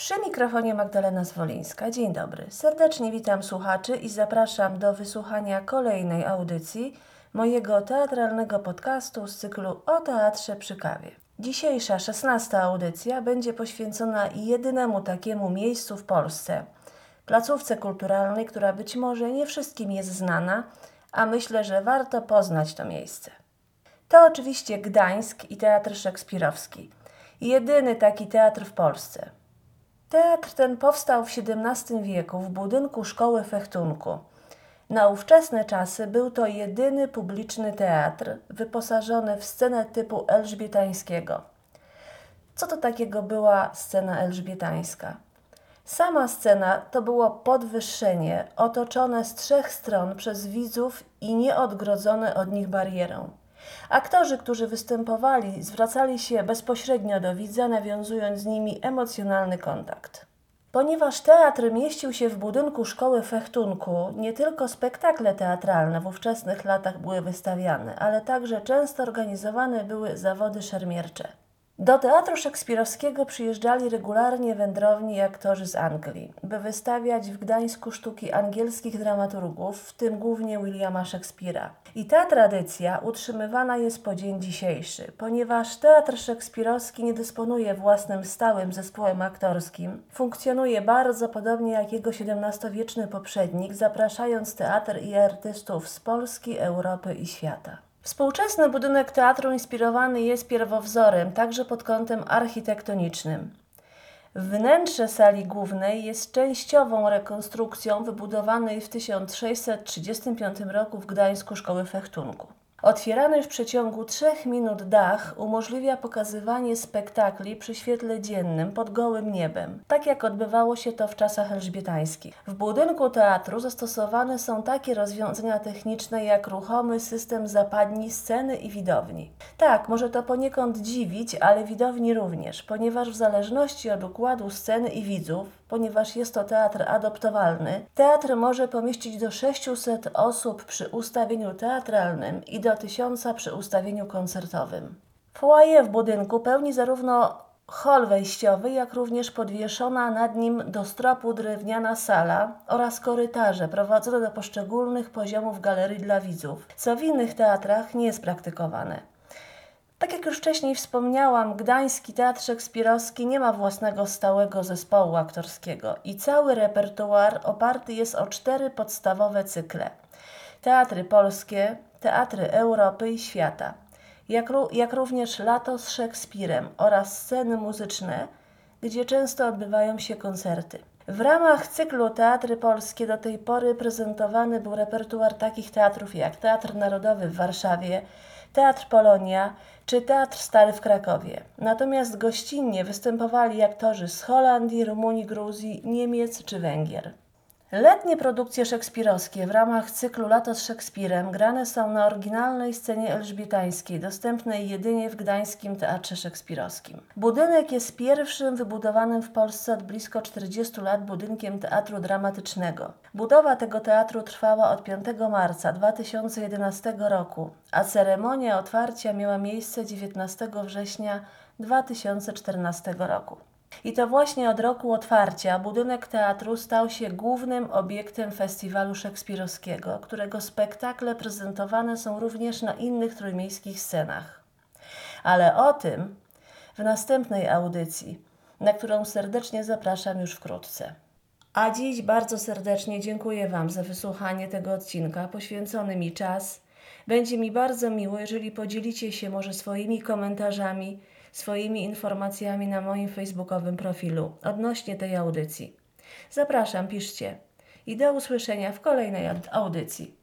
Przy mikrofonie Magdalena Zwolińska. Dzień dobry. Serdecznie witam słuchaczy i zapraszam do wysłuchania kolejnej audycji mojego teatralnego podcastu z cyklu o teatrze przy kawie. Dzisiejsza, szesnasta audycja będzie poświęcona jedynemu takiemu miejscu w Polsce, placówce kulturalnej, która być może nie wszystkim jest znana, a myślę, że warto poznać to miejsce. To oczywiście Gdańsk i Teatr Szekspirowski. Jedyny taki teatr w Polsce. Teatr ten powstał w XVII wieku w budynku szkoły fechtunku. Na ówczesne czasy był to jedyny publiczny teatr wyposażony w scenę typu elżbietańskiego. Co to takiego była scena elżbietańska? Sama scena to było podwyższenie otoczone z trzech stron przez widzów i nieodgrodzone od nich barierą. Aktorzy, którzy występowali, zwracali się bezpośrednio do widza, nawiązując z nimi emocjonalny kontakt. Ponieważ teatr mieścił się w budynku szkoły fechtunku, nie tylko spektakle teatralne w ówczesnych latach były wystawiane, ale także często organizowane były zawody szermiercze. Do teatru szekspirowskiego przyjeżdżali regularnie wędrowni aktorzy z Anglii, by wystawiać w Gdańsku sztuki angielskich dramaturgów, w tym głównie Williama Szekspira. I ta tradycja utrzymywana jest po dzień dzisiejszy, ponieważ teatr szekspirowski nie dysponuje własnym stałym zespołem aktorskim, funkcjonuje bardzo podobnie jak jego XVII-wieczny poprzednik, zapraszając teatr i artystów z Polski, Europy i świata. Współczesny budynek teatru inspirowany jest pierwowzorem, także pod kątem architektonicznym. Wnętrze sali głównej jest częściową rekonstrukcją wybudowanej w 1635 roku w Gdańsku Szkoły Fechtunku. Otwierany w przeciągu trzech minut dach umożliwia pokazywanie spektakli przy świetle dziennym pod gołym niebem, tak jak odbywało się to w czasach elżbietańskich. W budynku teatru zastosowane są takie rozwiązania techniczne jak ruchomy system zapadni sceny i widowni. Tak, może to poniekąd dziwić, ale widowni również, ponieważ w zależności od układu sceny i widzów ponieważ jest to teatr adoptowalny, teatr może pomieścić do 600 osób przy ustawieniu teatralnym i do 1000 przy ustawieniu koncertowym. Foyer w budynku pełni zarówno hol wejściowy, jak również podwieszona nad nim do stropu drewniana sala oraz korytarze prowadzone do poszczególnych poziomów galerii dla widzów, co w innych teatrach nie jest praktykowane. Tak jak już wcześniej wspomniałam, Gdański Teatr Szekspirowski nie ma własnego stałego zespołu aktorskiego i cały repertuar oparty jest o cztery podstawowe cykle. Teatry polskie, teatry Europy i świata, jak, jak również Lato z Szekspirem oraz sceny muzyczne, gdzie często odbywają się koncerty. W ramach cyklu Teatry Polskie do tej pory prezentowany był repertuar takich teatrów jak Teatr Narodowy w Warszawie, Teatr Polonia czy Teatr Stary w Krakowie. Natomiast gościnnie występowali aktorzy z Holandii, Rumunii, Gruzji, Niemiec czy Węgier. Letnie produkcje szekspirowskie w ramach cyklu Lato z Szekspirem grane są na oryginalnej scenie elżbietańskiej, dostępnej jedynie w Gdańskim Teatrze Szekspirowskim. Budynek jest pierwszym wybudowanym w Polsce od blisko 40 lat budynkiem teatru dramatycznego. Budowa tego teatru trwała od 5 marca 2011 roku, a ceremonia otwarcia miała miejsce 19 września 2014 roku. I to właśnie od roku otwarcia budynek teatru stał się głównym obiektem festiwalu szekspirowskiego, którego spektakle prezentowane są również na innych trójmiejskich scenach. Ale o tym w następnej audycji, na którą serdecznie zapraszam już wkrótce. A dziś bardzo serdecznie dziękuję Wam za wysłuchanie tego odcinka, poświęcony mi czas. Będzie mi bardzo miło, jeżeli podzielicie się może swoimi komentarzami swoimi informacjami na moim facebookowym profilu odnośnie tej audycji. Zapraszam, piszcie i do usłyszenia w kolejnej audycji.